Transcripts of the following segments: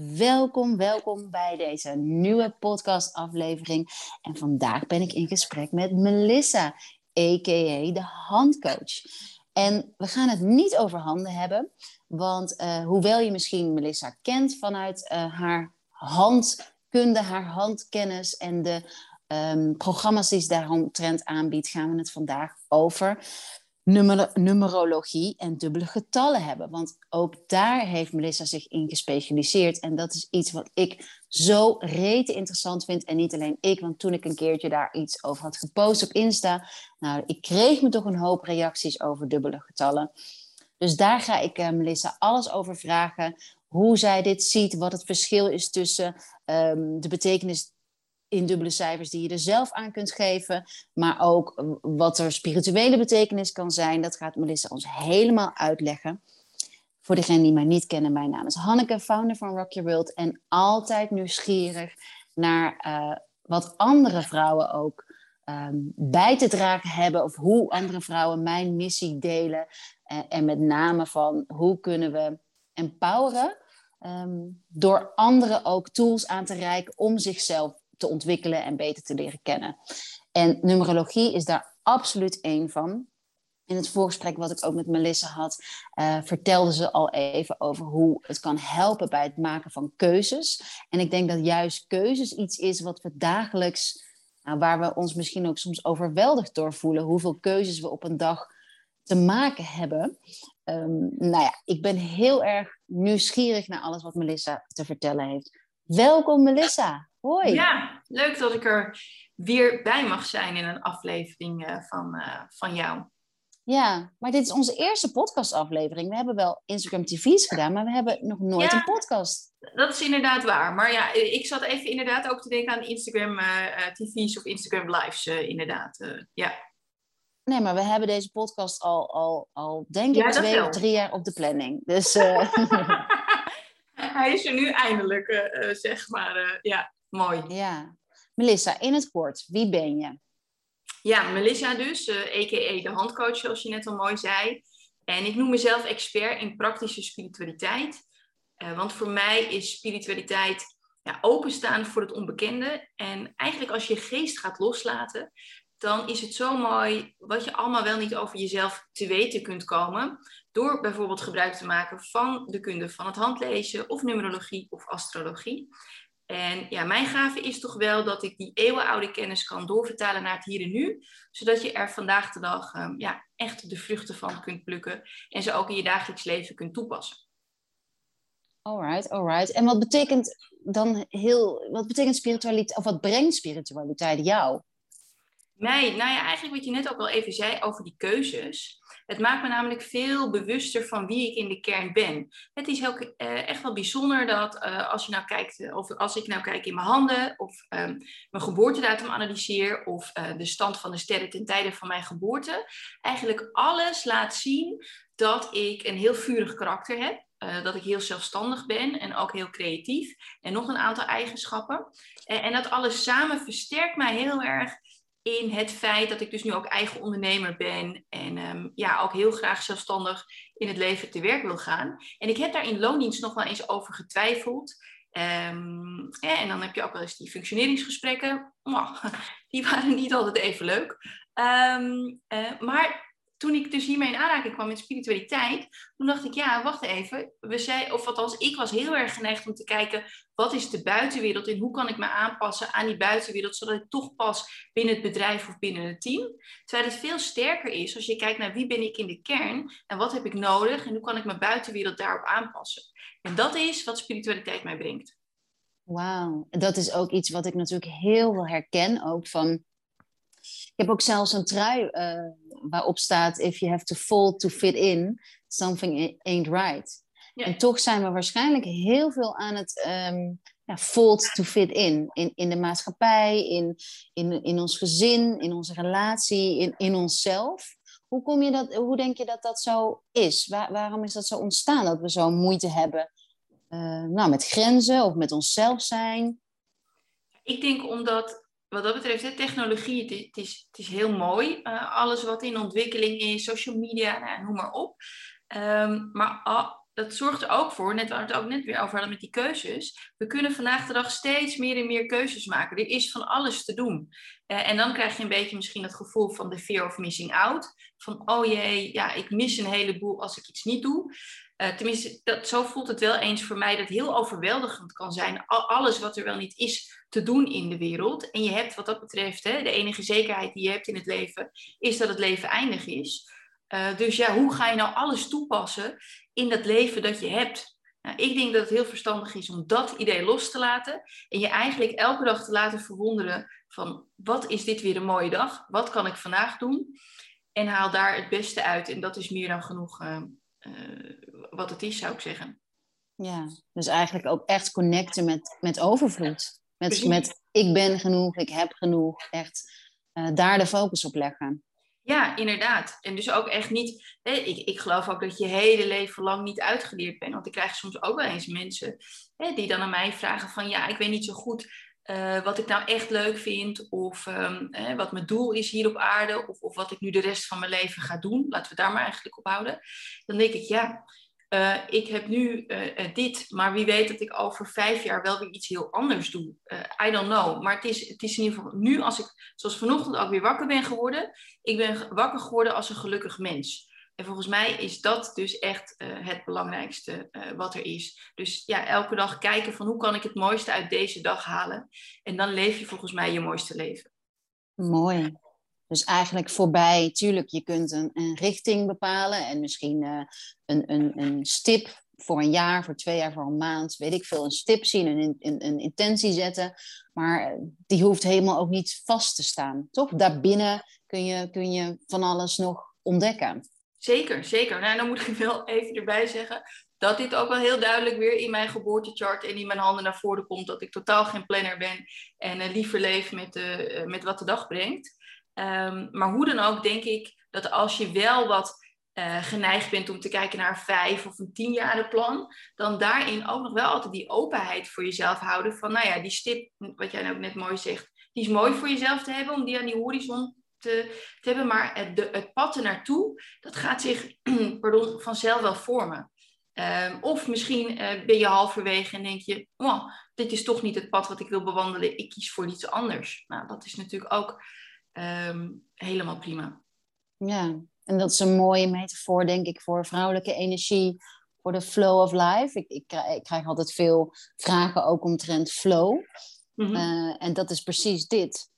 Welkom, welkom bij deze nieuwe podcastaflevering. En vandaag ben ik in gesprek met Melissa, a.k.a. de handcoach. En we gaan het niet over handen hebben, want uh, hoewel je misschien Melissa kent vanuit uh, haar handkunde, haar handkennis en de um, programma's die ze daaromtrent aanbiedt, gaan we het vandaag over numer numerologie en dubbele getallen hebben. Want ook daar heeft Melissa zich in gespecialiseerd. En dat is iets wat ik zo rete interessant vind. En niet alleen ik, want toen ik een keertje daar iets over had gepost op Insta, nou, ik kreeg me toch een hoop reacties over dubbele getallen. Dus daar ga ik uh, Melissa alles over vragen. Hoe zij dit ziet, wat het verschil is tussen um, de betekenis in dubbele cijfers die je er zelf aan kunt geven. Maar ook wat er spirituele betekenis kan zijn. Dat gaat Melissa ons helemaal uitleggen. Voor degenen die mij niet kennen, mijn naam is Hanneke, founder van Rock Your World. En altijd nieuwsgierig naar uh, wat andere vrouwen ook um, bij te dragen hebben. Of hoe andere vrouwen mijn missie delen. En met name van hoe kunnen we empoweren. Um, door anderen ook tools aan te reiken om zichzelf te ontwikkelen en beter te leren kennen. En numerologie is daar absoluut één van. In het voorgesprek wat ik ook met Melissa had, uh, vertelde ze al even over hoe het kan helpen bij het maken van keuzes. En ik denk dat juist keuzes iets is wat we dagelijks, nou, waar we ons misschien ook soms overweldigd door voelen, hoeveel keuzes we op een dag te maken hebben. Um, nou ja, ik ben heel erg nieuwsgierig naar alles wat Melissa te vertellen heeft. Welkom Melissa. Hoi. Ja, leuk dat ik er weer bij mag zijn in een aflevering uh, van, uh, van jou. Ja, maar dit is onze eerste podcastaflevering. We hebben wel Instagram TV's gedaan, maar we hebben nog nooit ja, een podcast. Dat is inderdaad waar. Maar ja, ik zat even inderdaad ook te denken aan Instagram uh, TV's of Instagram Lives, inderdaad. ja. Nee, maar we hebben deze podcast al, al, al denk ik, ja, twee of drie jaar op de planning. Dus, Hij is er nu eindelijk, zeg maar. ja. Mooi. Ja. Melissa, in het kort, wie ben je? Ja, Melissa dus, a.k.a. de handcoach, zoals je net al mooi zei. En ik noem mezelf expert in praktische spiritualiteit. Uh, want voor mij is spiritualiteit ja, openstaan voor het onbekende. En eigenlijk als je geest gaat loslaten, dan is het zo mooi wat je allemaal wel niet over jezelf te weten kunt komen. Door bijvoorbeeld gebruik te maken van de kunde van het handlezen of numerologie of astrologie. En ja, mijn gave is toch wel dat ik die eeuwenoude kennis kan doorvertalen naar het hier en nu. Zodat je er vandaag de dag um, ja, echt de vruchten van kunt plukken. En ze ook in je dagelijks leven kunt toepassen. Alright, alright. En wat betekent dan heel, wat betekent spiritualiteit, of wat brengt spiritualiteit jou? Nee, nou ja, eigenlijk wat je net ook al even zei over die keuzes. Het maakt me namelijk veel bewuster van wie ik in de kern ben. Het is heel, uh, echt wel bijzonder dat uh, als je nou kijkt, eh, of als ik nou kijk in mijn handen, of um, mijn geboortedatum analyseer, of de stand van de sterren ten tijde van mijn geboorte, eigenlijk alles laat zien dat ik een heel vurig karakter heb. Dat ik heel zelfstandig ben en ook heel creatief. En nog een aantal eigenschappen. Uh, en dat alles samen versterkt mij heel erg in het feit dat ik dus nu ook eigen ondernemer ben en um, ja, ook heel graag zelfstandig in het leven te werk wil gaan. En ik heb daar in loondienst nog wel eens over getwijfeld. Ja, en dan heb je ook wel eens die functioneringsgesprekken. Die waren niet altijd even leuk. Um, uh, maar toen ik dus hiermee in aanraking kwam met spiritualiteit, toen dacht ik, ja, wacht even. We zei, of althans, ik was heel erg geneigd om te kijken, wat is de buitenwereld en hoe kan ik me aanpassen aan die buitenwereld, zodat ik toch pas binnen het bedrijf of binnen het team. Terwijl het veel sterker is als je kijkt naar wie ben ik in de kern en wat heb ik nodig en hoe kan ik mijn buitenwereld daarop aanpassen. En dat is wat spiritualiteit mij brengt. Wauw, dat is ook iets wat ik natuurlijk heel veel herken, ook van ik heb ook zelfs een trui uh, waarop staat: If you have to fall to fit in, something ain't right. Ja. En toch zijn we waarschijnlijk heel veel aan het um, ja, fold to fit in. in. In de maatschappij, in, in, in ons gezin, in onze relatie, in, in onszelf. Hoe, kom je dat, hoe denk je dat dat zo is? Waar, waarom is dat zo ontstaan dat we zo moeite hebben uh, nou, met grenzen of met onszelf zijn? Ik denk omdat wat dat betreft, hè, technologie, het is, het, is, heel mooi. Uh, alles wat in ontwikkeling is, social media, nou, noem maar op. Um, maar dat zorgt er ook voor, net waar we het ook net weer over hadden met die keuzes. We kunnen vandaag de dag steeds meer en meer keuzes maken. Er is van alles te doen. Uh, en dan krijg je een beetje misschien het gevoel van de fear of missing out. Van, oh jee, ja, ik mis een heleboel als ik iets niet doe. Uh, tenminste, dat, zo voelt het wel eens voor mij dat heel overweldigend kan zijn. alles wat er wel niet is te doen in de wereld. En je hebt wat dat betreft, hè, de enige zekerheid die je hebt in het leven, is dat het leven eindig is. Uh, dus ja, hoe ga je nou alles toepassen in dat leven dat je hebt? Nou, ik denk dat het heel verstandig is om dat idee los te laten en je eigenlijk elke dag te laten verwonderen van wat is dit weer een mooie dag? Wat kan ik vandaag doen? En haal daar het beste uit. En dat is meer dan genoeg uh, wat het is, zou ik zeggen. Ja, dus eigenlijk ook echt connecten met, met overvloed. Met, met ik ben genoeg, ik heb genoeg. Echt uh, daar de focus op leggen. Ja, inderdaad. En dus ook echt niet. Hè, ik, ik geloof ook dat je hele leven lang niet uitgeleerd bent. Want ik krijg soms ook wel eens mensen hè, die dan aan mij vragen: van ja, ik weet niet zo goed uh, wat ik nou echt leuk vind. Of hè, wat mijn doel is hier op aarde. Of, of wat ik nu de rest van mijn leven ga doen. Laten we daar maar eigenlijk op houden. Dan denk ik, ja, uh, ik heb nu uh, dit, maar wie weet dat ik over vijf jaar wel weer iets heel anders doe. I don't know. Maar het is, het is in ieder geval nu, als ik, zoals vanochtend ook weer wakker ben geworden, ik ben wakker geworden als een gelukkig mens. En volgens mij is dat dus echt het belangrijkste wat er is. Dus ja, elke dag kijken van hoe kan ik het mooiste uit deze dag halen. En dan leef je volgens mij je mooiste leven. Mooi. Dus eigenlijk voorbij, tuurlijk, je kunt een, een richting bepalen en misschien uh, een, een, een stip voor een jaar, voor twee jaar, voor een maand, weet ik veel, een stip zien, een, een, een intentie zetten. Maar eh, die hoeft helemaal ook niet vast te staan, toch? Daarbinnen kun je, kun je van alles nog ontdekken. Zeker, zeker. Nou, dan moet ik wel even erbij zeggen dat dit ook wel heel duidelijk weer in mijn geboortechart en in mijn handen naar voren komt. Dat ik totaal geen planner ben en liever leef met, uh, met wat de dag brengt. Um, maar hoe dan ook denk ik dat als je wel wat uh, geneigd bent om te kijken naar een vijf of een tien plan, dan daarin ook nog wel altijd die openheid voor jezelf houden. Van nou ja, die stip, wat jij ook net mooi zegt, die is mooi voor jezelf te hebben, om die aan die horizon te, te hebben. Maar het, de, het pad er naartoe, dat gaat zich pardon, vanzelf wel vormen. Um, of misschien uh, ben je halverwege en denk je, oh, dit is toch niet het pad wat ik wil bewandelen, ik kies voor iets anders. Nou, dat is natuurlijk ook um, helemaal prima. Ja, en dat is een mooie metafoor, denk ik, voor vrouwelijke energie, voor de flow of life. Ik, ik, krijg, ik krijg altijd veel vragen ook omtrent flow. Mm -hmm. uh, en dat is precies dit.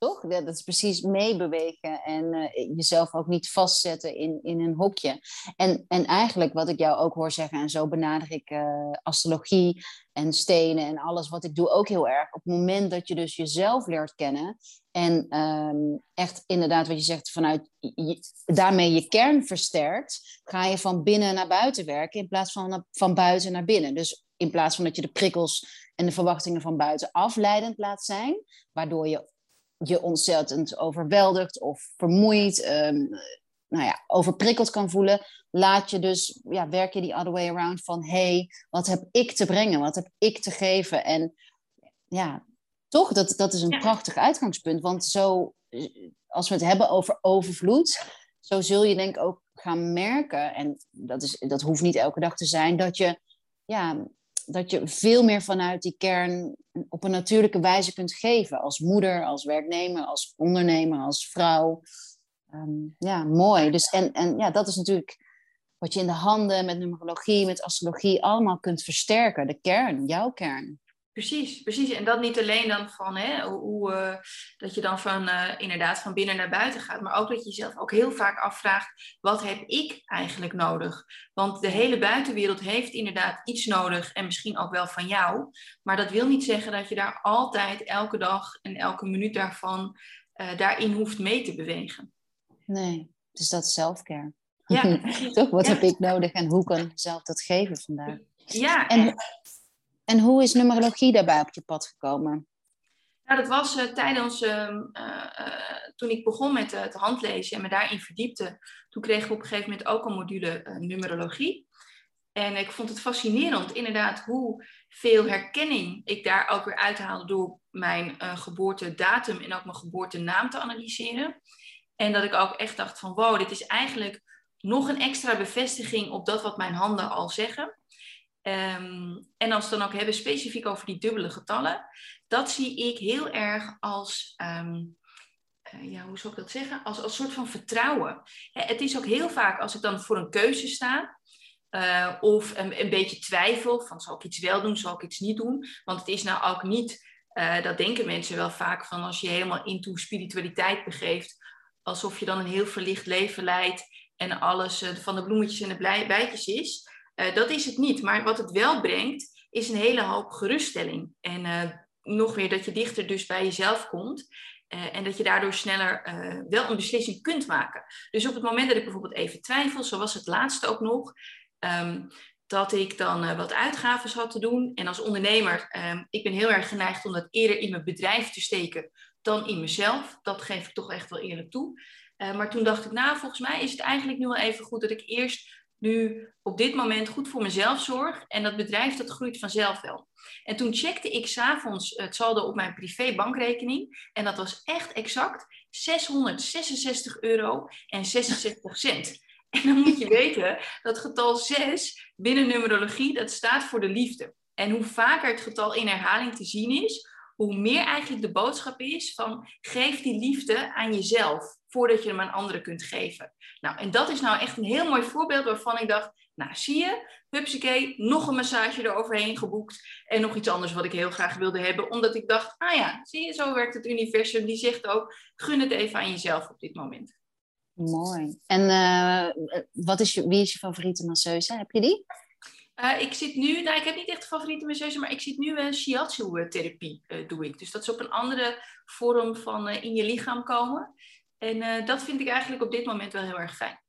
Toch? Dat is precies meebewegen en uh, jezelf ook niet vastzetten in, in een hokje. En, en eigenlijk wat ik jou ook hoor zeggen, en zo benader ik uh, astrologie en stenen en alles wat ik doe ook heel erg. Op het moment dat je dus jezelf leert kennen en um, echt inderdaad wat je zegt, vanuit daarmee je kern versterkt, ga je van binnen naar buiten werken in plaats van van buiten naar binnen. Dus in plaats van dat je de prikkels en de verwachtingen van buiten afleidend laat zijn, waardoor je je ontzettend overweldigd of vermoeid, um, nou ja, overprikkeld kan voelen, laat je dus, ja, werk je die other way around van, hey, wat heb ik te brengen, wat heb ik te geven? En ja, toch, dat, dat is een ja. prachtig uitgangspunt, want zo, als we het hebben over overvloed, zo zul je denk ik ook gaan merken, en dat, is, dat hoeft niet elke dag te zijn, dat je, ja, dat je veel meer vanuit die kern op een natuurlijke wijze kunt geven. Als moeder, als werknemer, als ondernemer, als vrouw. Um, ja, mooi. Dus, en, en ja, dat is natuurlijk wat je in de handen met numerologie, met astrologie allemaal kunt versterken. De kern, jouw kern. Precies, precies. En dat niet alleen dan van hè, hoe, uh, dat je dan van uh, inderdaad van binnen naar buiten gaat, maar ook dat je jezelf ook heel vaak afvraagt: wat heb ik eigenlijk nodig? Want de hele buitenwereld heeft inderdaad iets nodig en misschien ook wel van jou. Maar dat wil niet zeggen dat je daar altijd elke dag en elke minuut daarvan uh, daarin hoeft mee te bewegen. Nee, dus dat is zelfcare. Ja, toch? Wat ja. heb ik nodig en hoe kan ik zelf dat geven vandaag? Ja, en, en hoe is numerologie daarbij op je pad gekomen? Nou, dat was uh, tijdens, uh, uh, toen ik begon met het handlezen en me daarin verdiepte, toen kregen we op een gegeven moment ook een module numerologie. En ik vond het fascinerend, inderdaad, hoeveel herkenning ik daar ook weer uithaalde door mijn geboortedatum en ook mijn geboortenaam te analyseren. En dat ik ook echt dacht van, wow, dit is eigenlijk nog een extra bevestiging op dat wat mijn handen al zeggen. Ehm, en als we dan ook hebben specifiek over die dubbele getallen, dat zie ik heel erg als, ehm, eh, ja, hoe zou ik dat zeggen? Als, als soort van vertrouwen. Het is ook heel vaak als ik dan voor een keuze sta, uh, of een, beetje twijfel van zal ik iets wel doen, zal ik iets niet doen. Want het is nou ook niet, uh, dat denken mensen wel vaak van als je helemaal into spiritualiteit begeeft, alsof je dan een heel verlicht leven leidt en alles van de bloemetjes en de bijtjes is. Dat is het niet. Maar wat het wel brengt, is een hele hoop geruststelling. En nog weer dat je dichter dus bij jezelf komt. en dat je daardoor sneller wel een beslissing kunt maken. Dus op het moment dat ik bijvoorbeeld even twijfel, zoals het laatste ook nog, Ehm, dat ik dan wat uitgaven had te doen. En als ondernemer, um, ik ben heel erg geneigd om dat eerder in mijn bedrijf te steken dan in mezelf. Dat geef ik toch echt wel eerlijk toe. Maar toen dacht ik, nou, volgens mij is het eigenlijk nu wel even goed dat ik eerst nu op dit moment goed voor mezelf zorg. En dat bedrijf, dat groeit vanzelf wel. En toen checkte ik s'avonds het saldo op mijn privé bankrekening. En dat was echt exact 666 euro en 66 cent. En dan moet je weten dat getal 6 binnen numerologie, dat staat voor de liefde. En hoe vaker het getal in herhaling te zien is, hoe meer eigenlijk de boodschap is van geef die liefde aan jezelf voordat je hem aan anderen kunt geven. Nou, en dat is nou echt een heel mooi voorbeeld waarvan ik dacht, nou zie je, hupsakee, nog een massage eroverheen geboekt en nog iets anders wat ik heel graag wilde hebben, omdat ik dacht, ah ja, zie je, zo werkt het universum, die zegt ook, gun het even aan jezelf op dit moment. Mooi. En uh, wat is je, wie is je favoriete masseuse? Heb je die? Uh, ik zit nu, nou ik heb niet echt een favoriete masseuse, maar ik zit nu een shiatsu-therapie uh, doe ik. Dus dat is op een andere vorm van in je lichaam komen. En dat vind ik eigenlijk op dit moment wel heel erg fijn.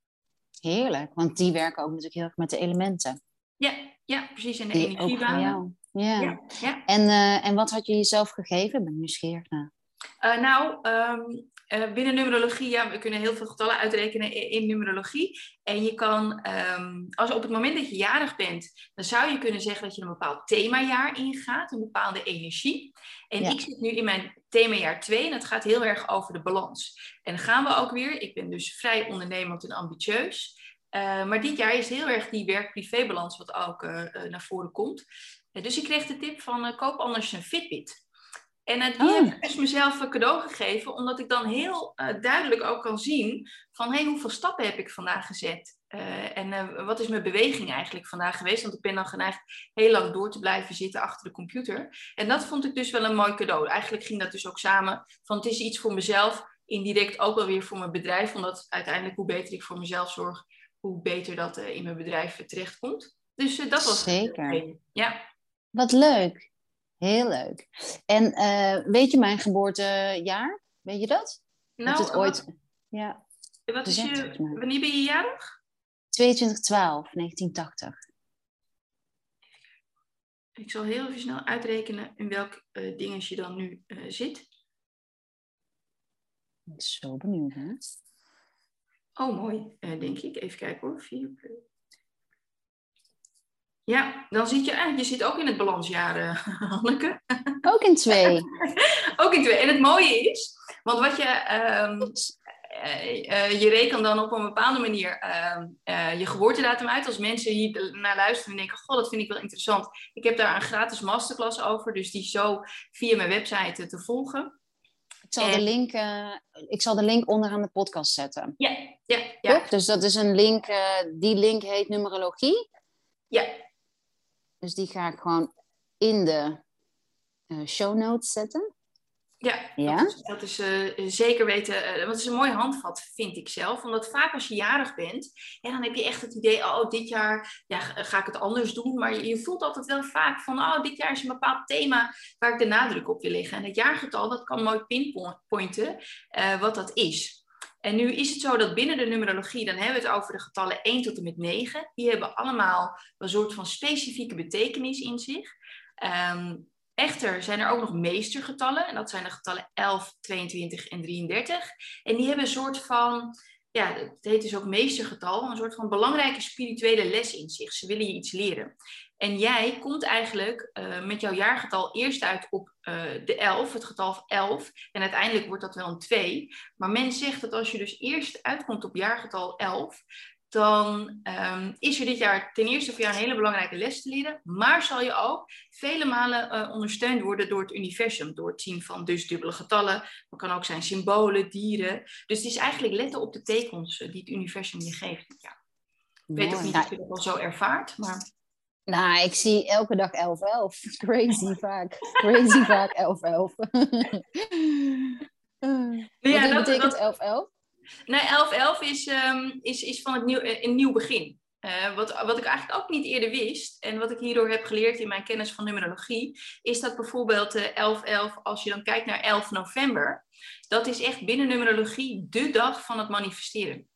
Heerlijk, want die werken ook natuurlijk heel erg met de elementen. Ja, ja precies. En de energiebanen. Ja. ja. Ja, En, en wat had je jezelf gegeven? Ik ben nieuwsgierig naar. nou, um, uh, binnen numerologie, ja, we kunnen heel veel getallen uitrekenen in, numerologie. En je kan, um, als op het moment dat je jarig bent, dan zou je kunnen zeggen dat je een bepaald themajaar ingaat, een bepaalde energie. En ik zit nu in mijn themajaar 2 en het gaat heel erg over de balans. En dan gaan we ook weer, ik ben dus vrij ondernemend en ambitieus. Uh, maar dit jaar is heel erg die werk-privé-balans wat ook uh, naar voren komt. dus ik kreeg de tip van koop anders een Fitbit. En uh, die oh. heb ik dus mezelf een cadeau gegeven, omdat ik dan heel uh, duidelijk ook kan zien van hey, hoeveel stappen heb ik vandaag gezet? Uh, en wat is mijn beweging eigenlijk vandaag geweest? Want ik ben dan geneigd heel lang door te blijven zitten achter de computer. En dat vond ik dus wel een mooi cadeau. Eigenlijk ging dat dus ook samen van het is iets voor mezelf, indirect ook wel weer voor mijn bedrijf. Omdat uiteindelijk hoe beter ik voor mezelf zorg, hoe beter dat in mijn bedrijf terechtkomt. Dus dat was Zeker. Ja. Wat leuk. Heel leuk. En uh, weet je mijn geboortejaar? Weet je dat? Nou, het ooit... Wat, ja. Wat is je, wanneer ben je jarig? 2212, 1980. Ik zal heel even snel uitrekenen in welk uh, dingetje je dan nu uh, zit. Ik ben zo benieuwd, hè? Oh, mooi, denk ik. Even kijken hoor. 4 ja, dan zit je, eh, je zit ook in het balansjaar, uh, Hanneke. Ook in twee. ook in twee. En het mooie is, want wat je, um, uh, je rekent dan op een bepaalde manier uh, je geboortedatum uit. Als mensen hier naar luisteren en denken, goh, dat vind ik wel interessant. Ik heb daar een gratis masterclass over, dus die zo via mijn website te volgen. Ik zal, de link, ik zal de link onderaan de podcast zetten. Ja, ja, ja. Dus dat is een link, die link heet numerologie. Ja, dus die ga ik gewoon in de uh, show notes zetten. Ja, ja? dat is, dat is uh, zeker weten. Uh, want het is een mooi handvat, vind ik zelf. Omdat vaak als je jarig bent, ja, dan heb je echt het idee, oh, dit jaar ja, ga ik het anders doen. Maar je, je, voelt altijd wel vaak van, oh, dit jaar is een bepaald thema waar ik de nadruk op wil leggen. En het jaargetal, dat kan mooi pinpointen uh, wat dat is. En nu is het zo dat binnen de numerologie, dan hebben we het over de getallen 1 tot en met 9. Die hebben allemaal een soort van specifieke betekenis in zich. Um, echter zijn er ook nog meestergetallen. En dat zijn de getallen 11, 22 en 33. En die hebben een soort van, ja, het heet dus ook meestergetal, een soort van belangrijke spirituele les in zich. Ze willen je iets leren. En jij komt eigenlijk uh, met jouw jaargetal eerst uit op uh, de 11, het getal 11. En uiteindelijk wordt dat wel een 2. Maar men zegt dat als je dus eerst uitkomt op jaargetal 11, dan ehm, is er dit jaar ten eerste voor jou een hele belangrijke les te leren, maar zal je ook vele malen uh, ondersteund worden door het universum, door het zien van dus dubbele getallen, dat kan ook zijn symbolen, dieren. Dus het is eigenlijk letten op de tekens die het universum je geeft. Ja. Ik weet ook niet of je dat al zo ervaart, maar... Nou, ik zie elke dag 11-11. Crazy vaak. Crazy vaak 11-11. ja, Wat betekent 11-11? Nou, 11-11 is, um, is, is van het nieuw, eh, een nieuw begin. Uh, wat, wat ik eigenlijk ook niet eerder wist, en wat ik hierdoor heb geleerd in mijn kennis van numerologie, is dat bijvoorbeeld uh, 11-11, als je dan kijkt naar 11 november, dat is echt binnen numerologie de dag van het manifesteren.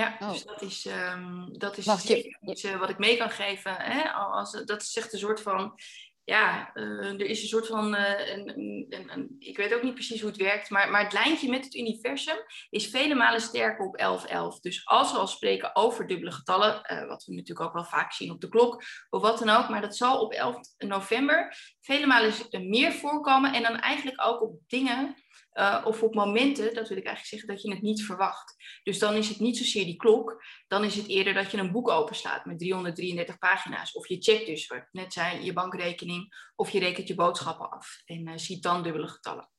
Ja, oh. dus dat is, um, dat is Wacht, je, iets uh, wat ik mee kan geven. Hè? Als, dat is echt een soort van ja, uh, er is een soort van, uh, een, een, een, ik weet ook niet precies hoe het werkt, maar, maar het lijntje met het universum is vele malen sterker op 11-11. Dus als we al spreken over dubbele getallen, wat we natuurlijk ook wel vaak zien op de klok of wat dan ook, maar dat zal op 11 november vele malen meer voorkomen en dan eigenlijk ook op dingen uh, of op momenten, dat wil ik eigenlijk zeggen, dat je het niet verwacht. Dus dan is het niet zozeer die klok, dan is het eerder dat je een boek openslaat met 333 pagina's. Of je checkt dus, wat net zei, je bankrekening, of je rekent je boodschappen af en uh, ziet dan dubbele getallen.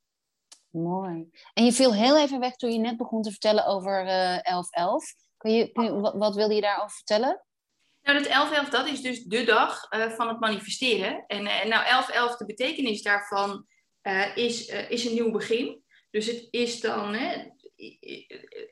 Mooi. En je viel heel even weg toen je net begon te vertellen over uh, 11-11. Kun je, kun je, wat, wat wilde je daarover vertellen? Nou, dat 11-11, dat is dus de dag uh, van het manifesteren. En nou, 11-11, de betekenis daarvan uh, is, is een nieuw begin. Dus het is dan hè,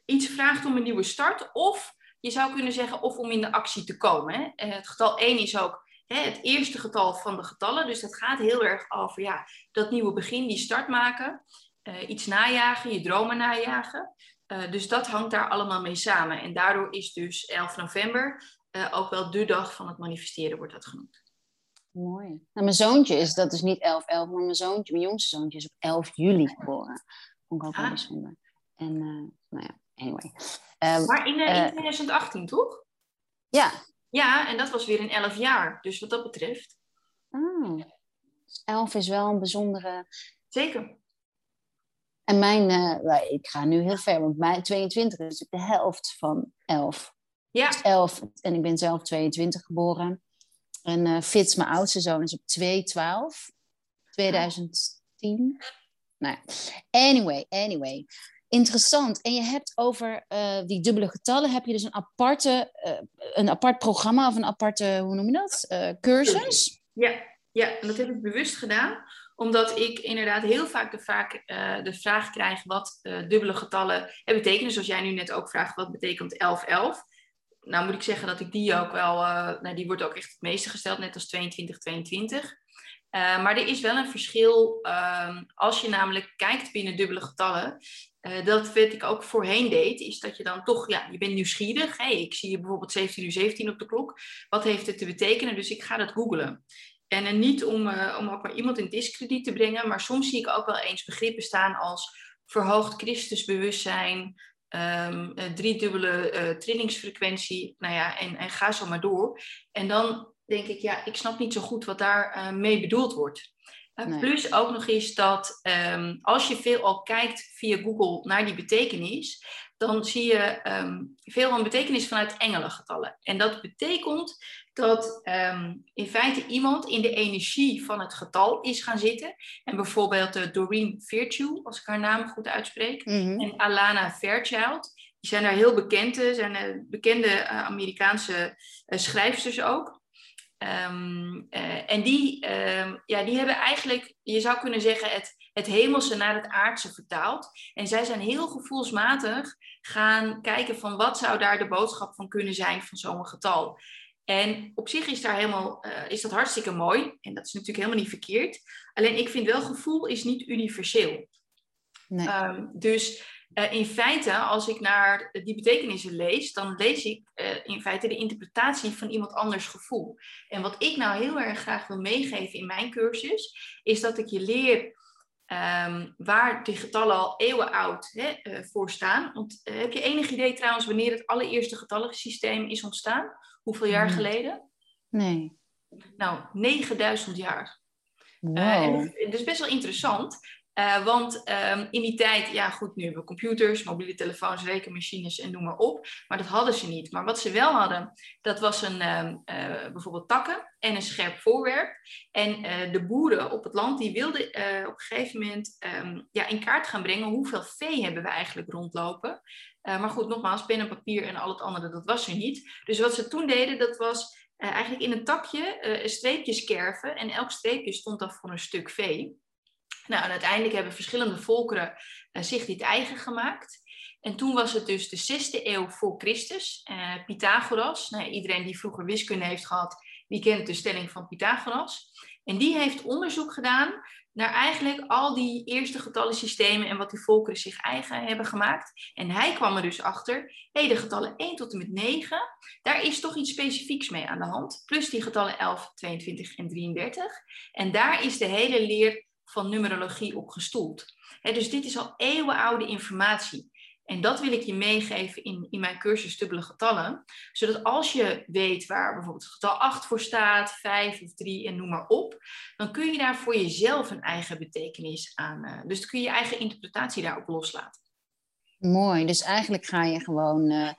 iets vraagt om een nieuwe start. Of je zou kunnen zeggen, of om in de actie te komen. Hè. Eh, het getal 1 is ook hè, het eerste getal van de getallen. Dus dat gaat heel erg over ja, dat nieuwe begin, die start maken. Uh, iets najagen, je dromen najagen. Uh, dus dat hangt daar allemaal mee samen. En daardoor is dus 11 november ook wel de dag van het manifesteren, wordt dat genoemd. Mooi. Nou, mijn zoontje is, dat is niet 11-11, maar mijn zoontje, mijn jongste zoontje is op 11 juli geboren. Vond ik ook wel ah. bijzonder. En, uh, nou ja, anyway. Um, maar in, uh, in 2018, toch? Ja. Ja, en dat was weer in 11 jaar. Dus wat dat betreft. Ah, 11 is wel een bijzondere... Zeker. En mijn, uh, ik ga nu heel ver, want mijn 22 is de helft van 11. Ja. Dus 11, en ik ben zelf 22 geboren. En uh, Fitz, mijn oudste zoon, is op 212, 2010. Nou ja. Anyway, anyway. Interessant. En je hebt over uh, die dubbele getallen, heb je dus een, aparte, uh, een apart programma of een aparte, hoe noem je dat, uh, cursus? Ja, ja, en dat heb ik bewust gedaan omdat ik inderdaad heel vaak de, de vraag krijg wat dubbele getallen betekenen. Zoals jij nu net ook vraagt, wat betekent 1111? Nou moet ik zeggen dat ik die ook wel, nou, die wordt ook echt het meeste gesteld, net als 2222. Uh, maar er is wel een verschil um, als je namelijk kijkt binnen dubbele getallen. Uh, dat wat ik ook voorheen deed, is dat je dan toch, ja, je bent nieuwsgierig. Hey, ik zie bijvoorbeeld 17 uur 17 op de klok. Wat heeft het te betekenen? Dus ik ga dat googlen. En, en niet om, om ook maar iemand in discrediet te brengen, maar soms zie ik ook wel eens begrippen staan als verhoogd Christusbewustzijn, um, driedubbele trillingsfrequentie, nou ja, en, en ga zo maar door. En dan denk ik, ja, ik snap niet zo goed wat daar uh, mee bedoeld wordt. Uh, Plus ook nog eens dat um, als je veel al kijkt via Google naar die betekenis, dan zie je um, veel van betekenis vanuit engelengetallen. En dat betekent dat um, in feite iemand in de energie van het getal is gaan zitten. En bijvoorbeeld uh, Doreen Virtue, als ik haar naam goed uitspreek, mm -hmm. en Alana Fairchild, die zijn daar heel bekend, zijn uh, bekende Amerikaanse schrijfsters ook. Um, uh, en die, um, ja, die hebben eigenlijk, je zou kunnen zeggen, het, het hemelse naar het aardse vertaald. En zij zijn heel gevoelsmatig gaan kijken van wat zou daar de boodschap van kunnen zijn van zo'n getal. En op zich is, daar helemaal, uh, is dat hartstikke mooi. En dat is natuurlijk helemaal niet verkeerd. Alleen ik vind wel, gevoel is niet universeel. Nee. Um, dus uh, in feite, als ik naar die betekenissen lees, dan lees ik uh, in feite de interpretatie van iemand anders gevoel. En wat ik nou heel erg graag wil meegeven in mijn cursus, is dat ik je leer um, waar die getallen al eeuwen oud hè, uh, voor staan. Want heb je enig idee trouwens wanneer het allereerste getallensysteem is ontstaan? Hoeveel jaar nee. geleden? Nee. Nou, 9000 jaar. Wow. dat is best wel interessant. Uh, want um, in die tijd, ja goed, nu hebben we computers, mobiele telefoons, rekenmachines en noem maar op. Maar dat hadden ze niet. Maar wat ze wel hadden, dat was een, um, uh, bijvoorbeeld takken en een scherp voorwerp. En uh, de boeren op het land, die wilden op een gegeven moment um, ja, in kaart gaan brengen hoeveel vee hebben we eigenlijk rondlopen. maar goed, nogmaals, pen en papier en al het andere, dat was er niet. Dus wat ze toen deden, dat was eigenlijk in een takje streepjes kerven. En elk streepje stond dan voor een stuk vee. Nou, en uiteindelijk hebben verschillende volkeren uh, zich dit eigen gemaakt. En toen was het dus de zesde eeuw voor Christus. Uh, Pythagoras, nou, iedereen die vroeger wiskunde heeft gehad, die kent de stelling van Pythagoras. En die heeft onderzoek gedaan naar eigenlijk al die eerste getallensystemen en wat die volkeren zich eigen hebben gemaakt. En hij kwam er dus achter, hé, de getallen 1 tot en met 9, daar is toch iets specifieks mee aan de hand. Plus die getallen 11, 22 en 33. En daar is de hele leer van numerologie op gestoeld. dus dit is al eeuwenoude informatie. En dat wil ik je meegeven in, in mijn cursus dubbele getallen. Zodat als je weet waar bijvoorbeeld het getal 8 voor staat, 5 of 3 en noem maar op. Dan kun je daar voor jezelf een eigen betekenis aan. Uh, dus dan kun je je eigen interpretatie daarop loslaten. Mooi, dus eigenlijk ga je gewoon, uh,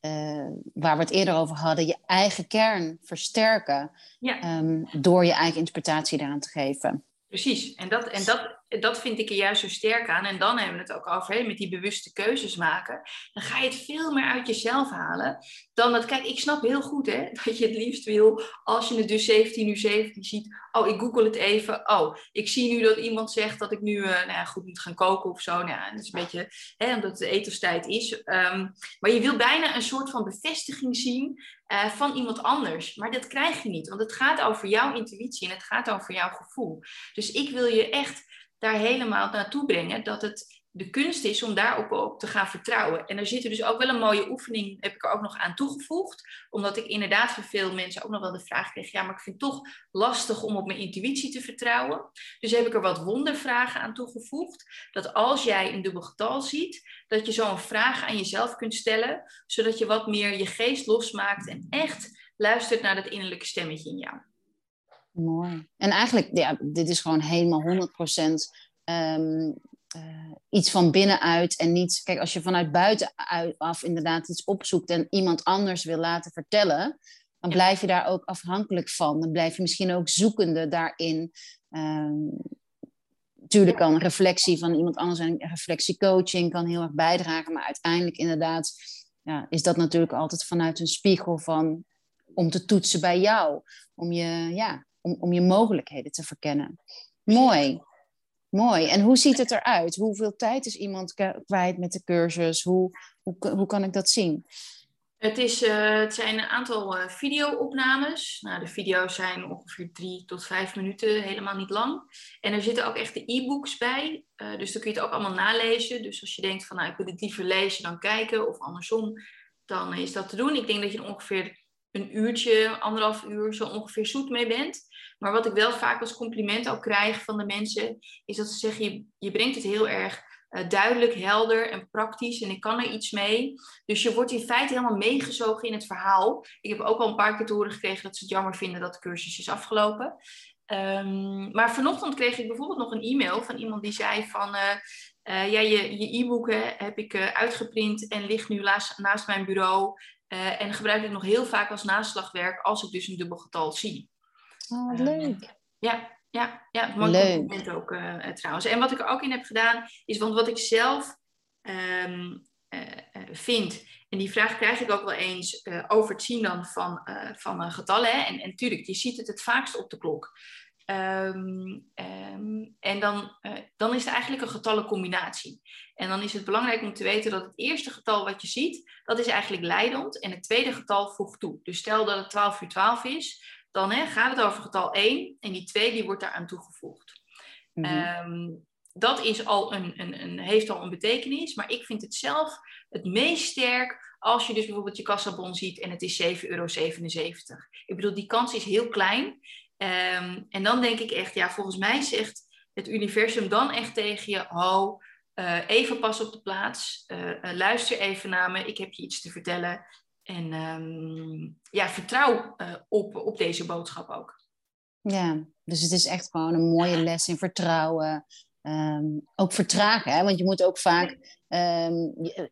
uh, waar we het eerder over hadden, je eigen kern versterken. Ja. Um, door je eigen interpretatie daaraan te geven. Precies, en dat, en dat, dat vind ik er juist zo sterk aan. En dan hebben we het ook over, hè, met die bewuste keuzes maken. Dan ga je het veel meer uit jezelf halen. Dan dat, kijk, ik snap heel goed hè, dat je het liefst wil, als je het dus 17 uur 17 ziet. Oh, ik google het even. Oh, ik zie nu dat iemand zegt dat ik nu uh, nou ja, goed moet gaan koken of zo. Nou ja, dat is een beetje, hè, omdat het etenstijd is. Um, maar je wil bijna een soort van bevestiging zien uh, van iemand anders. Maar dat krijg je niet, want het gaat over jouw intuïtie en het gaat over jouw gevoel. Dus ik wil je echt daar helemaal naartoe brengen dat het de kunst is om daarop op te gaan vertrouwen. En er zit er dus ook wel een mooie oefening, heb ik er ook nog aan toegevoegd. Omdat ik inderdaad voor veel mensen ook nog wel de vraag kreeg, ja, maar ik vind het toch lastig om op mijn intuïtie te vertrouwen. Dus heb ik er wat wondervragen aan toegevoegd. Dat als jij een dubbel getal ziet, dat je zo'n vraag aan jezelf kunt stellen, zodat je wat meer je geest losmaakt en echt luistert naar dat innerlijke stemmetje in jou. Mooi. En eigenlijk, ja, dit is gewoon helemaal 100% um, uh, iets van binnenuit en niet... Kijk, als je vanuit buitenaf inderdaad iets opzoekt en iemand anders wil laten vertellen, dan blijf je daar ook afhankelijk van. Dan blijf je misschien ook zoekende daarin. Um, natuurlijk kan een reflectie van iemand anders en reflectiecoaching kan heel erg bijdragen, maar uiteindelijk inderdaad ja, is dat natuurlijk altijd vanuit een spiegel van om te toetsen bij jou, om je, ja, om, om je mogelijkheden te verkennen. Mooi. Mooi. En hoe ziet het eruit? Hoeveel tijd is iemand kwijt met de cursus? Hoe, hoe, hoe kan ik dat zien? Het, is, uh, het zijn een aantal uh, video-opnames. Nou, de video's zijn ongeveer drie tot vijf minuten, helemaal niet lang. En er zitten ook echt de e-books bij. Uh, dus dan kun je het ook allemaal nalezen. Dus als je denkt van, nou, ik wil het liever lezen dan kijken, of andersom, dan is dat te doen. Ik denk dat je ongeveer een uurtje, anderhalf uur zo ongeveer zoet mee bent. Maar wat ik wel vaak als compliment ook krijg van de mensen, is dat ze zeggen, je, je brengt het heel erg uh, duidelijk, helder en praktisch en ik kan er iets mee. Dus je wordt in feite helemaal meegezogen in het verhaal. Ik heb ook al een paar keer te horen gekregen dat ze het jammer vinden dat de cursus is afgelopen. Um, maar vanochtend kreeg ik bijvoorbeeld nog een e-mail van iemand die zei van... Uh, ja, je, je e-boeken heb ik uitgeprint en ligt nu naast, naast mijn bureau. Uh, en gebruik ik nog heel vaak als naslagwerk als ik dus een dubbel getal zie. Oh, wat leuk. ja, ja, ja, leuk. compliment ook uh, trouwens. En wat ik er ook in heb gedaan, is want wat ik zelf um, uh, vind, en die vraag krijg ik ook wel eens over het zien dan van, van getallen. Hè? En, en natuurlijk, je ziet het het vaakst op de klok. Um, um, en dan, uh, dan is het eigenlijk een getallencombinatie. En dan is het belangrijk om te weten dat het eerste getal wat je ziet, dat is eigenlijk leidend. En het tweede getal voegt toe. Dus stel dat het 12 uur 12 is, dan hè, gaat het over getal 1 en die 2 die wordt daaraan toegevoegd. Mm -hmm. um, dat is al een, een, een, heeft al een betekenis, maar ik vind het zelf het meest sterk als je dus bijvoorbeeld je kassabon ziet en het is 7,77 euro. Ik bedoel, die kans is heel klein. Um, en dan denk ik echt, ja, volgens mij zegt het universum dan echt tegen je, oh, uh, even pas op de plaats, uh, uh, luister even naar me, ik heb je iets te vertellen. En um, ja, vertrouw op, op deze boodschap ook. Ja, dus het is echt gewoon een mooie les in vertrouwen. Ehm, ook vertragen. Hè? Want je moet ook vaak, ehm,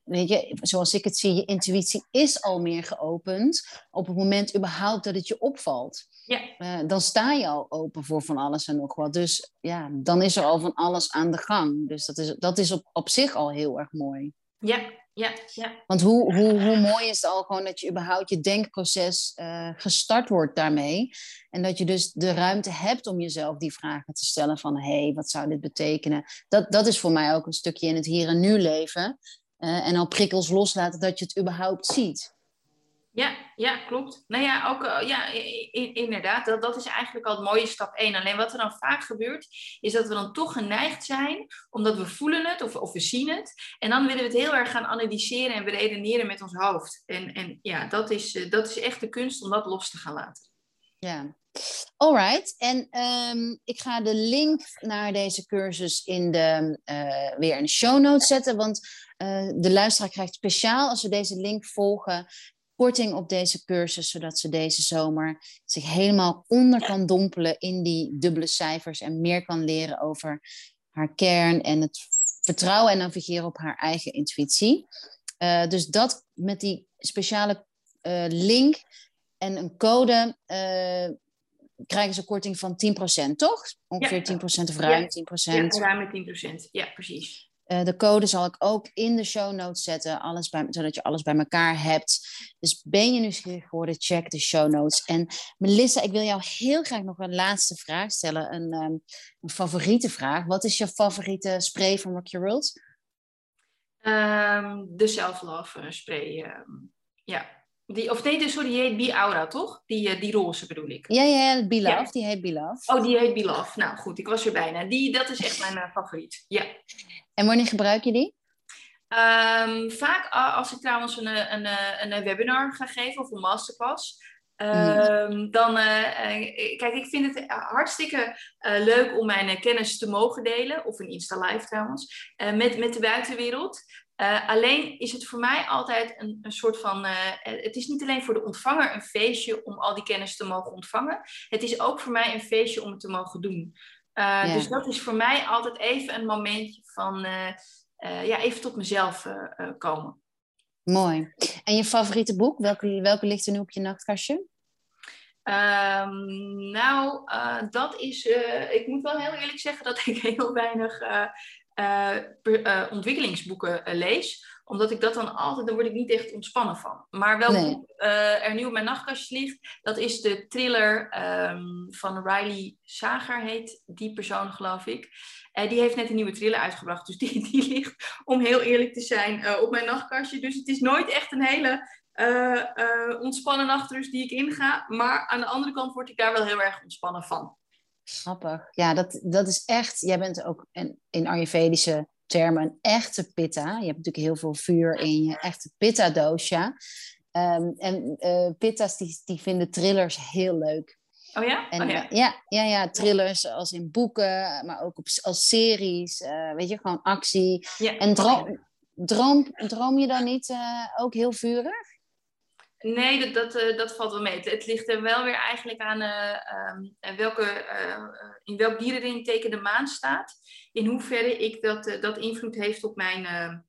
weet je, zoals ik het zie, je intuïtie is al meer geopend op het moment überhaupt dat het je opvalt. Ja. Uh, dan sta je al open voor van alles en nog wat. Dus ja, dan is er al van alles aan de gang. Dus dat is, dat is op, op zich al heel erg mooi. Ja, ja, ja. Want hoe, hoe, hoe mooi is het al gewoon dat je überhaupt je denkproces uh, gestart wordt daarmee. En dat je dus de ruimte hebt om jezelf die vragen te stellen van... hé, hey, wat zou dit betekenen? Dat, dat is voor mij ook een stukje in het hier en nu leven. Uh, en al prikkels loslaten dat je het überhaupt ziet. Ja, ja, klopt. Nou ja, ook, uh, ja inderdaad, dat, dat is eigenlijk al het mooie stap 1. Alleen wat er dan vaak gebeurt, is dat we dan toch geneigd zijn, omdat we voelen het of, of we zien het. En dan willen we het heel erg gaan analyseren en beredeneren met ons hoofd. En, en ja, dat is, uh, dat is echt de kunst om dat los te gaan laten. Ja, alright. En um, ik ga de link naar deze cursus in de, uh, weer in de show notes zetten, want de luisteraar krijgt speciaal als we deze link volgen korting op deze cursus, zodat ze deze zomer zich helemaal onder kan dompelen in die dubbele cijfers en meer kan leren over haar kern en het vertrouwen en navigeren op haar eigen intuïtie. Uh, dus dat met die speciale uh, link en een code uh, krijgen ze korting van 10%, toch? Ongeveer ja. 10% of ruim ja. 10%. Ja, ruim 10%. Ja, precies. Uh, de code zal ik ook in de show notes zetten, alles bij, zodat je alles bij elkaar hebt. Dus ben je nieuwsgierig geworden, check de show notes. En Melissa, ik wil jou heel graag nog een laatste vraag stellen, een, um, een favoriete vraag. Wat is je favoriete spray van Rock Your World? Um, de Self-Love spray, um, ja. Die, of nee, sorry, die heet Be Aura, toch? Die, die roze bedoel ik. Ja, ja, ja. die heet Love. Oh, die heet Love. Nou goed, ik was er bijna. Die, dat is echt mijn uh, favoriet, ja. En wanneer gebruik je die? Um, vaak als ik trouwens een, een, een, een webinar ga geven of een masterclass. Um, mm. Dan, uh, kijk, ik vind het hartstikke uh, leuk om mijn kennis te mogen delen, of een Insta Live trouwens, uh, met, met de buitenwereld. Alleen is het voor mij altijd een, een soort van. het is niet alleen voor de ontvanger een feestje om al die kennis te mogen ontvangen. Het is ook voor mij een feestje om het te mogen doen. Dus dat is voor mij altijd even een momentje van ja, even tot mezelf komen. Mooi. En je favoriete boek? Welke, welke ligt er nu op je nachtkastje? Um, nou, dat is. ik moet wel heel eerlijk zeggen dat ik heel weinig per, ontwikkelingsboeken lees omdat ik dat dan altijd, daar word ik niet echt ontspannen van. Maar welk nee. er nu op mijn nachtkastje ligt, dat is de thriller um, van Riley Sager, heet die persoon geloof ik. Die heeft net een nieuwe thriller uitgebracht, dus die, die ligt, om heel eerlijk te zijn, op mijn nachtkastje. Dus het is nooit echt een hele ontspannen nachtrust die ik inga. Maar aan de andere kant word ik daar wel heel erg ontspannen van. Grappig. Ja, dat, dat is echt. Jij bent ook in, in Ayurvedische termen een echte pitta. Je hebt natuurlijk heel veel vuur in je echte pitta dosha. Um, en uh, pitta's die, die vinden thrillers heel leuk. Oh ja? En, oh ja. ja, ja, ja, thrillers als in boeken, maar ook op, als series. Uh, weet je, gewoon actie. Ja. En droom, droom, droom je dan niet uh, ook heel vurig? Nee, dat, dat, uh, dat valt wel mee. Het, ligt er wel weer eigenlijk aan uh, um, welke, uh, in welk dierenteken de maan staat. In hoeverre ik dat, dat invloed heeft op mijn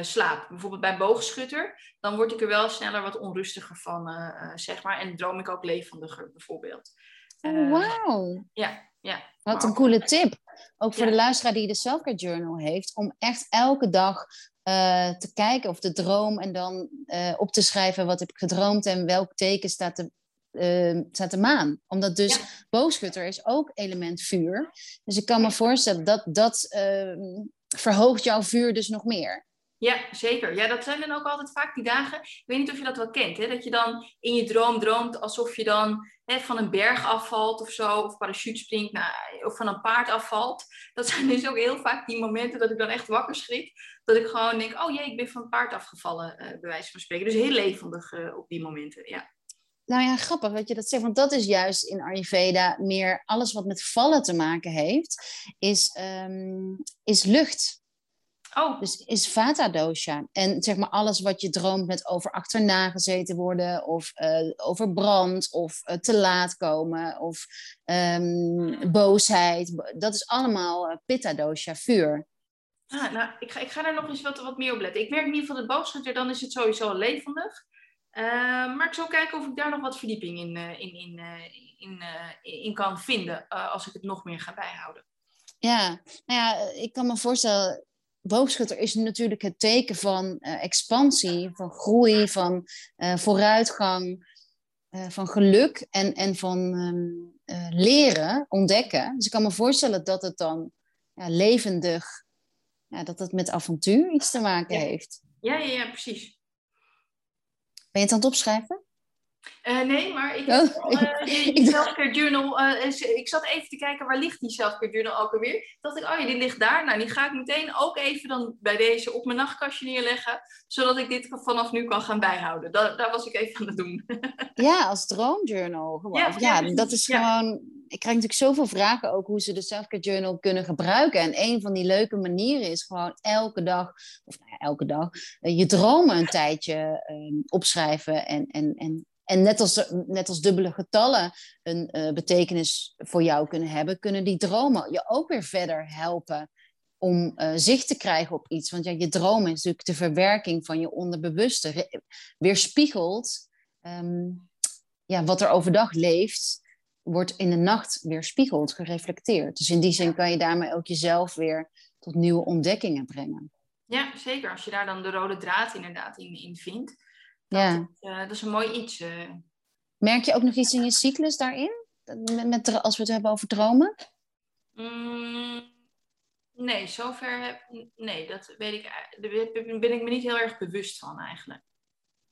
slaap. Bijvoorbeeld bij boogschutter, dan word ik er wel sneller wat onrustiger van, zeg maar. En droom ik ook levendiger, bijvoorbeeld. Oh, wauw. Ja, ja. Wat een coole tip. Ook voor ja. de luisteraar die de Selfcare Journal heeft. Om echt elke dag uh, te kijken of de droom en dan uh, op te schrijven wat heb ik gedroomd en welk teken staat de, uh, staat de maan. Omdat dus ja. boogschutter is ook element vuur. Dus ik kan me voorstellen dat dat ehm, verhoogt jouw vuur dus nog meer. Ja, zeker. Ja, dat zijn dan ook altijd vaak die dagen. Ik weet niet of je dat wel kent, hè? dat je dan in je droom droomt alsof je dan van een berg afvalt of zo, of parachute springt, nou, of van een paard afvalt. Dat zijn dus ook heel vaak die momenten dat ik dan echt wakker schrik. Dat ik gewoon denk, oh jee, ik ben van een paard afgevallen, uh, bij wijze van spreken. Dus heel levendig uh, op die momenten, ja. Nou ja, grappig dat je dat zegt, want dat is juist in Ayurveda meer alles wat met vallen te maken heeft, is, um, is lucht. Oh, Dus is vata dosha. En zeg maar alles wat je droomt met over achterna gezeten worden, of eh, over brand, of eh, te laat komen, of ehm, boosheid. Dat is allemaal eh, pitta dosha, vuur. ah, nou, ik ga, ik ga daar nog eens wat, wat meer op letten. Ik merk in ieder geval de boogschutter, dan is het sowieso levendig. Maar ik zal kijken of ik daar nog wat verdieping in, in, in, in, in kan vinden, als ik het nog meer ga bijhouden. Ja, nou ja, ik kan me voorstellen, boogschutter is natuurlijk het teken van eh, expansie, van groei, van eh, vooruitgang, eh, van geluk en, en van ehm, eh, leren, ontdekken. Dus ik kan me voorstellen dat het dan ja, levendig, ja, dat het met avontuur iets te maken Ja. heeft. Ja, ja, ja, precies. Ben je het aan het opschrijven? Eh, nee, maar ik Oh, heb wel, eh, dacht- selfcare journal. eh, ik zat even te kijken waar ligt die selfcare journal ook alweer. Dacht ik, oh ja, die ligt daar. Nou, die ga ik meteen ook even dan bij deze op mijn nachtkastje neerleggen, zodat ik dit vanaf nu kan gaan bijhouden. Da daar was ik even aan het doen. Ja, als droomjournal. Gewoon. Ja, Ja, ja, precies, dat is ja. gewoon. Ik krijg natuurlijk zoveel vragen ook hoe ze de selfcare journal kunnen gebruiken. En een van die leuke manieren is gewoon elke dag, of nou elke dag, je dromen een tijdje ehm, opschrijven. En, en, en, en net als, net als dubbele getallen een eh, betekenis voor jou kunnen hebben, kunnen die dromen je ook weer verder helpen om eh, zicht te krijgen op iets. Want ja, je droom is natuurlijk de verwerking van je onderbewuste, weerspiegelt ehm, ja, wat er overdag leeft, wordt in de nacht weerspiegeld, gereflecteerd. Dus in die zin kan je daarmee ook jezelf weer tot nieuwe ontdekkingen brengen. Ja, zeker. Als je daar dan de rode draad inderdaad in, in vindt. Ja. Eh, dat is een mooi iets. Merk je ook nog iets in je cyclus daarin? Met, als we het hebben over dromen? Mm, nee, zover heb, nee, dat weet ik, daar ben ik me niet heel erg bewust van eigenlijk.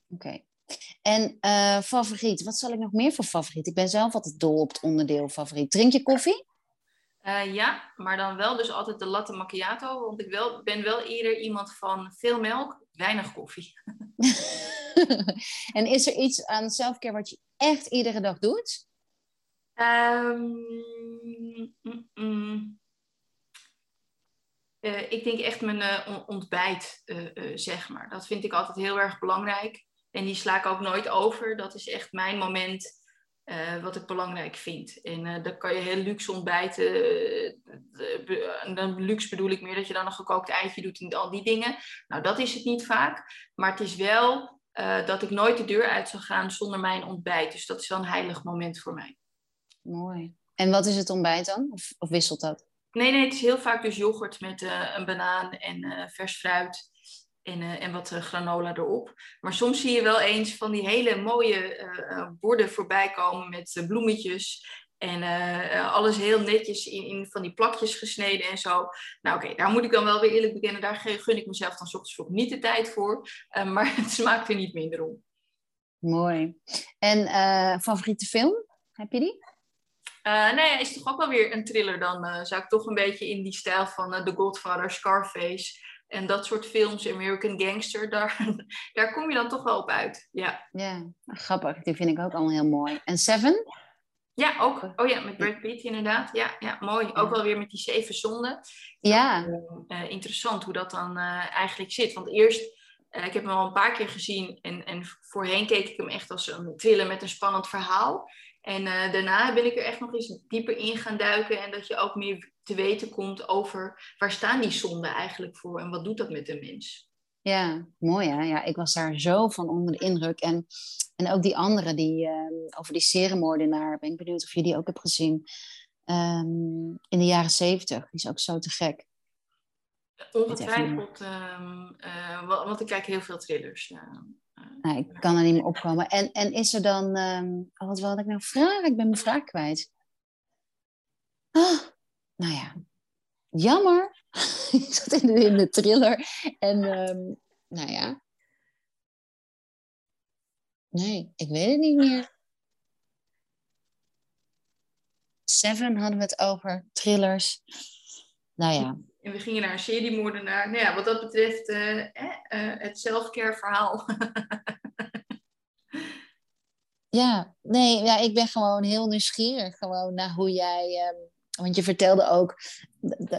Oké. En eh, favoriet, wat zal ik nog meer voor favoriet? Ik ben zelf altijd dol op het onderdeel favoriet. Drink je koffie? Eh, ja, maar dan wel dus altijd de latte macchiato. Want ik wel, ben wel eerder iemand van veel melk, weinig koffie. en is er iets aan selfcare wat je echt iedere dag doet? Ehm, mm, mm. Eh, ik denk echt mijn eh, on- ontbijt, eh, zeg maar. Dat vind ik altijd heel erg belangrijk. En die sla ik ook nooit over. Dat is echt mijn moment eh, wat ik belangrijk vind. En eh dan kan je heel luxe ontbijten. eh, en dan luxe bedoel ik meer dat je dan een gekookt eitje doet en al die dingen. Nou, dat is het niet vaak. Maar het is wel dat ik nooit de deur uit zou gaan zonder mijn ontbijt. Dus dat is wel een heilig moment voor mij. Mooi. En wat is het ontbijt dan? Of, of wisselt dat? Nee, nee, het is heel vaak dus yoghurt met een banaan en vers fruit en, eh, en wat eh, granola erop. Maar soms zie je wel eens van die hele mooie eh, borden voorbij komen met bloemetjes. En alles heel netjes in, in van die plakjes gesneden en zo. Nou oké, daar moet ik dan wel weer eerlijk bekennen. Daar gun ik mezelf dan ochtends vroeg niet de tijd voor. Maar het smaakt er niet minder om. Mooi. En eh, favoriete film? Heb je die? Nou ja, is toch ook wel weer een thriller dan. zou ik toch een beetje in die stijl van The Godfather, Scarface en dat soort films, American Gangster, daar, daar kom je dan toch wel op uit. Ja, Ja, grappig. Die vind ik ook allemaal heel mooi. En Seven? ja ook. Oh ja, met Brad Pitt inderdaad. Ja, ja mooi. Ook wel weer met die zeven zonden. Ja. Eh, interessant hoe dat dan eh, eigenlijk zit. Want eerst, eh, ik heb hem al een paar keer gezien en, en voorheen keek ik hem echt als een thriller met een spannend verhaal. En eh, daarna ben ik er echt nog eens dieper in gaan duiken en dat je ook meer te weten komt over waar staan die zonden eigenlijk voor en wat doet dat met een mens. Ja, mooi hè? Ja, ik was daar zo van onder de indruk. En, en ook die andere, die, ehm, over die seriemoordenaar, ben ik benieuwd of je die ook hebt gezien. Ehm, in de jaren zeventig, die is ook zo te gek. Ongetwijfeld, eh, wa- want ik kijk heel veel thrillers. Nou, ik kan er niet meer opkomen. En, en is er dan, ehm, oh, wat wilde ik nou vragen? Ik ben mijn vraag kwijt. Ah, nou ja, jammer. ik zat in de, in de thriller. En ehm, nou ja. Nee, ik weet het niet meer. Seven hadden we het over, thrillers. Nou ja, En we gingen naar een seriemoordenaar. Nou ja, wat dat betreft, eh, eh, het selfcare verhaal. Ja, nee, ja, ik ben gewoon heel nieuwsgierig gewoon naar hoe jij. ehm, want je vertelde ook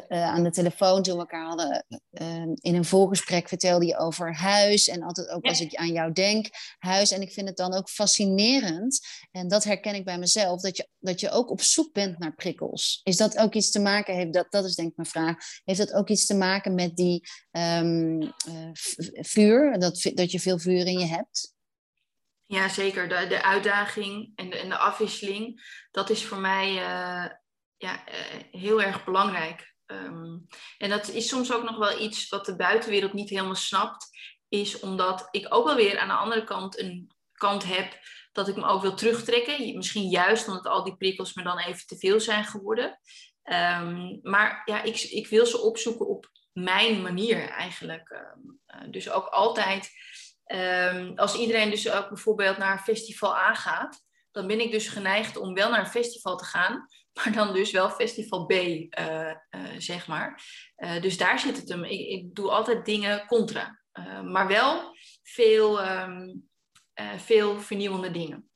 eh, aan de telefoon toen we elkaar hadden ehm, in een voorgesprek vertelde je over huis. En altijd ook als ik aan jou denk, huis. En ik vind het dan ook fascinerend. En dat herken ik bij mezelf. Dat je, dat je ook op zoek bent naar prikkels. Is dat ook iets te maken? Heeft dat, dat is denk ik mijn vraag. Heeft dat ook iets te maken met die um, vuur? Dat, dat je veel vuur in je hebt? Ja, zeker. De, de uitdaging en de, en de afwisseling, dat is voor mij uh, ja, uh, heel erg belangrijk. Um, en dat is soms ook nog wel iets wat de buitenwereld niet helemaal snapt, is omdat ik ook wel weer aan de andere kant een kant heb dat ik me ook wil terugtrekken. Misschien juist omdat al die prikkels me dan even te veel zijn geworden. Um, maar ja, ik, ik wil ze opzoeken op mijn manier eigenlijk. Um, uh, dus ook altijd als iedereen dus ook bijvoorbeeld naar een festival aangaat, dan ben ik dus geneigd om wel naar een festival te gaan, maar dan dus wel festival B, uh, uh, zeg maar. Uh, dus daar zit het hem. Ik, ik doe altijd dingen contra, maar wel veel, um, veel vernieuwende dingen.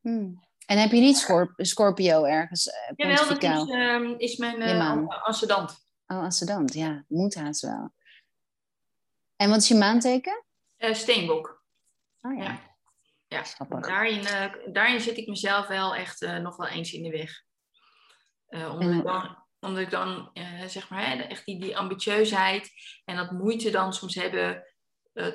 Hmm. En heb je niet Scorp Scorpio ergens? Jawel, dat is, um, is mijn ascendant. Oh, ascendant, ja. Moet haast wel. En wat is je maanteken? Uh, steenbok. Oh ja. Ja, ja. Daarin, uh, daarin zit ik mezelf wel echt uh, nog wel eens in de weg. Omdat, ik dan, omdat ik dan, zeg maar, hè, echt die, die ambitieusheid en dat moeite dan soms hebben,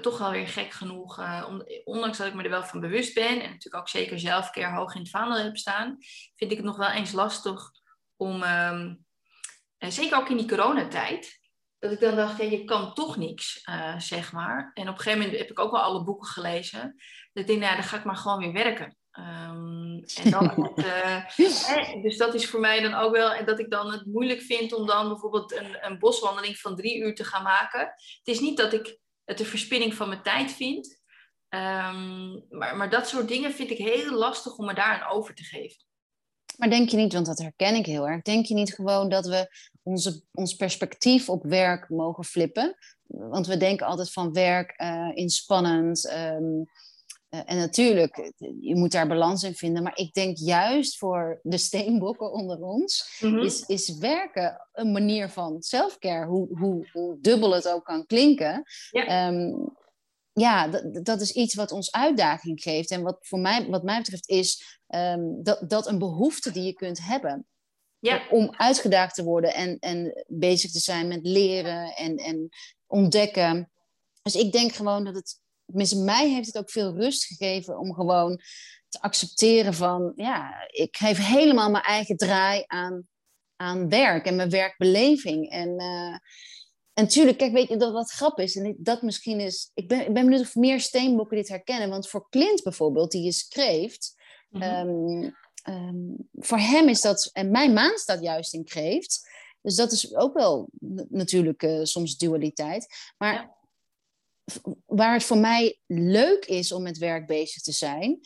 toch wel weer gek genoeg. Om, ondanks dat ik me er wel van bewust ben en natuurlijk ook zeker zelfcare hoog in het vaandel heb staan, vind ik het nog wel eens lastig om, um, zeker ook in die coronatijd, dat ik dan dacht, ja, je kan toch niks, zeg maar. En op een gegeven moment heb ik ook wel alle boeken gelezen. Dat ik denk, nou, dan ga ik maar gewoon weer werken. Um, en dan, uh, dus dat is voor mij dan ook wel, en dat ik dan het moeilijk vind om dan bijvoorbeeld een, een boswandeling van drie uur te gaan maken. Het is niet dat ik het een verspilling van mijn tijd vind, um, maar, maar dat soort dingen vind ik heel lastig om me daar aan over te geven. Maar denk je niet, want dat herken ik heel erg, denk je niet gewoon dat we onze, ons perspectief op werk mogen flippen? Want we denken altijd van werk uh, inspannend. Um, uh, en natuurlijk, je moet daar balans in vinden. Maar ik denk juist voor de steenbokken onder ons, mm -hmm. is, is werken een manier van selfcare. Hoe, hoe, hoe dubbel het ook kan klinken. Ja. Um, ja, dat, dat is iets wat ons uitdaging geeft. En wat voor mij, wat mij betreft, is um, dat, dat een behoefte die je kunt hebben. Ja. Om uitgedaagd te worden en, en bezig te zijn met leren en, en ontdekken. Dus ik denk gewoon dat het, tenminste mij heeft het ook veel rust gegeven om gewoon te accepteren van, ja, ik geef helemaal mijn eigen draai aan, aan werk en mijn werkbeleving. En uh, en natuurlijk, kijk, weet je dat wat grap is? En dat misschien is. Ik ben, ik ben benieuwd of meer steenbokken dit herkennen. Want voor Clint bijvoorbeeld, die je schreeft. Mm -hmm. um, um, voor hem is dat. En mijn maan staat juist in kreeft. Dus dat is ook wel natuurlijk uh, soms dualiteit. Maar ja. Waar het voor mij leuk is om met werk bezig te zijn.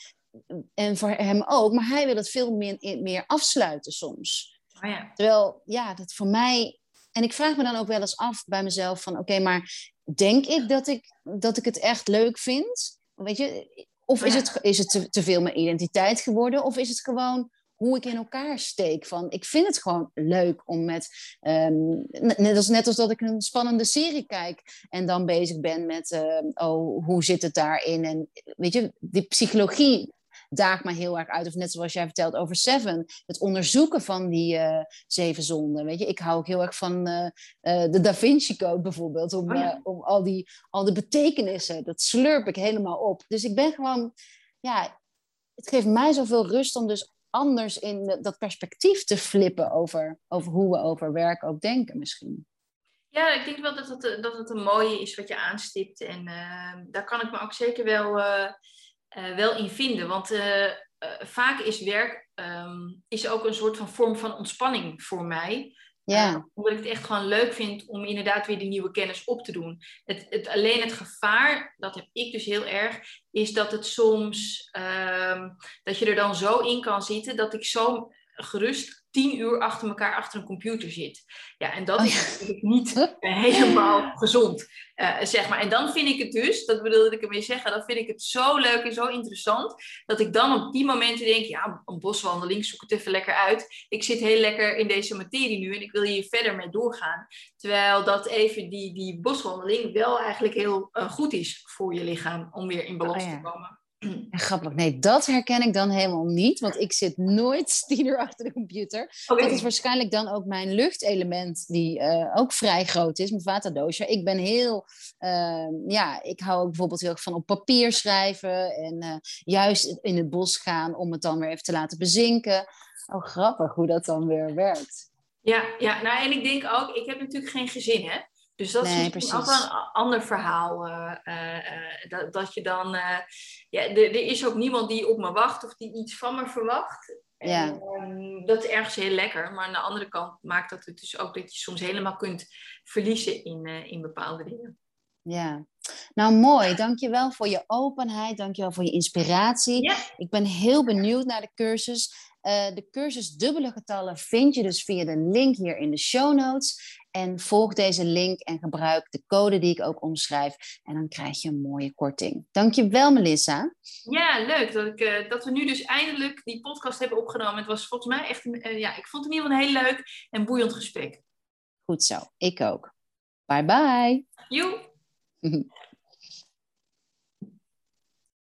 En voor hem ook. Maar hij wil het veel meer, meer afsluiten soms. Oh ja. Terwijl, ja, dat voor mij en ik vraag me dan ook wel eens af bij mezelf van oké, okay, maar denk ik dat ik, dat ik het echt leuk vind? Weet je, of is het, is het te, te veel mijn identiteit geworden? Of is het gewoon hoe ik in elkaar steek. Van, ik vind het gewoon leuk om met, um, net, als, net als dat ik een spannende serie kijk en dan bezig ben met, uh, oh, hoe zit het daarin? En weet je, die psychologie daagt mij heel erg uit. Of net zoals jij vertelt over Seven, het onderzoeken van die uh, zeven zonden. Weet je, ik hou ook heel erg van uh, uh, de Da Vinci Code bijvoorbeeld, om, oh ja. om al, die, al de betekenissen, dat slurp ik helemaal op. Dus ik ben gewoon, ja, het geeft mij zoveel rust om dus anders in dat perspectief te flippen over, over hoe we over werk ook denken misschien. Ja, ik denk wel dat het, dat het een mooie is wat je aanstipt. En daar kan ik me ook zeker wel uh, wel in vinden. Want vaak is werk um, is ook een soort van vorm van ontspanning voor mij. Ja. omdat ik het echt gewoon leuk vind om inderdaad weer die nieuwe kennis op te doen. Het, het, alleen het gevaar, dat heb ik dus heel erg, is dat het soms, um, dat je er dan zo in kan zitten dat ik zo gerust tien uur achter elkaar achter een computer zit. Ja, en dat is oh natuurlijk niet helemaal gezond, uh, zeg maar. En dan vind ik het dus, dat bedoelde ik ermee zeggen, dan vind ik het zo leuk en zo interessant, dat ik dan op die momenten denk, ja, een boswandeling, zoek het even lekker uit. Ik zit heel lekker in deze materie nu en ik wil hier verder mee doorgaan. Terwijl dat even die, die boswandeling wel eigenlijk heel uh, goed is voor je lichaam om weer in balans oh te komen. Grappig. Nee, dat herken ik dan helemaal niet. Want ik zit nooit uur achter de computer. Dat is waarschijnlijk dan ook mijn luchtelement, die uh, ook vrij groot is, mijn vata Ik ben heel, uh, ja, ik hou ook bijvoorbeeld heel erg van op papier schrijven. En uh, juist in het bos gaan om het dan weer even te laten bezinken. Oh, grappig hoe dat dan weer werkt. Ja, ja, nou en ik denk ook, ik heb natuurlijk geen gezin, hè. Dus dat is misschien ook wel een ander verhaal. Uh, uh, dat, dat je dan. ja, er, is ook niemand die op me wacht of die iets van me verwacht. Ja. En, ehm, dat is ergens heel lekker. Maar aan de andere kant maakt dat het dus ook dat je soms helemaal kunt verliezen in, in bepaalde dingen. Ja, nou mooi. Dankjewel voor je openheid. Dankjewel voor je inspiratie. Ja. Ik ben heel benieuwd naar de cursus. de cursus dubbele getallen vind je dus via de link hier in de show notes. En volg deze link en gebruik de code die ik ook omschrijf. En dan krijg je een mooie korting. Dankjewel, Melissa. Ja, leuk dat, ik, uh, dat we nu dus eindelijk die podcast hebben opgenomen. Het was volgens mij echt, uh, ja, ik vond het in ieder geval een heel leuk en boeiend gesprek. Goed zo, ik ook. Bye bye. Joe.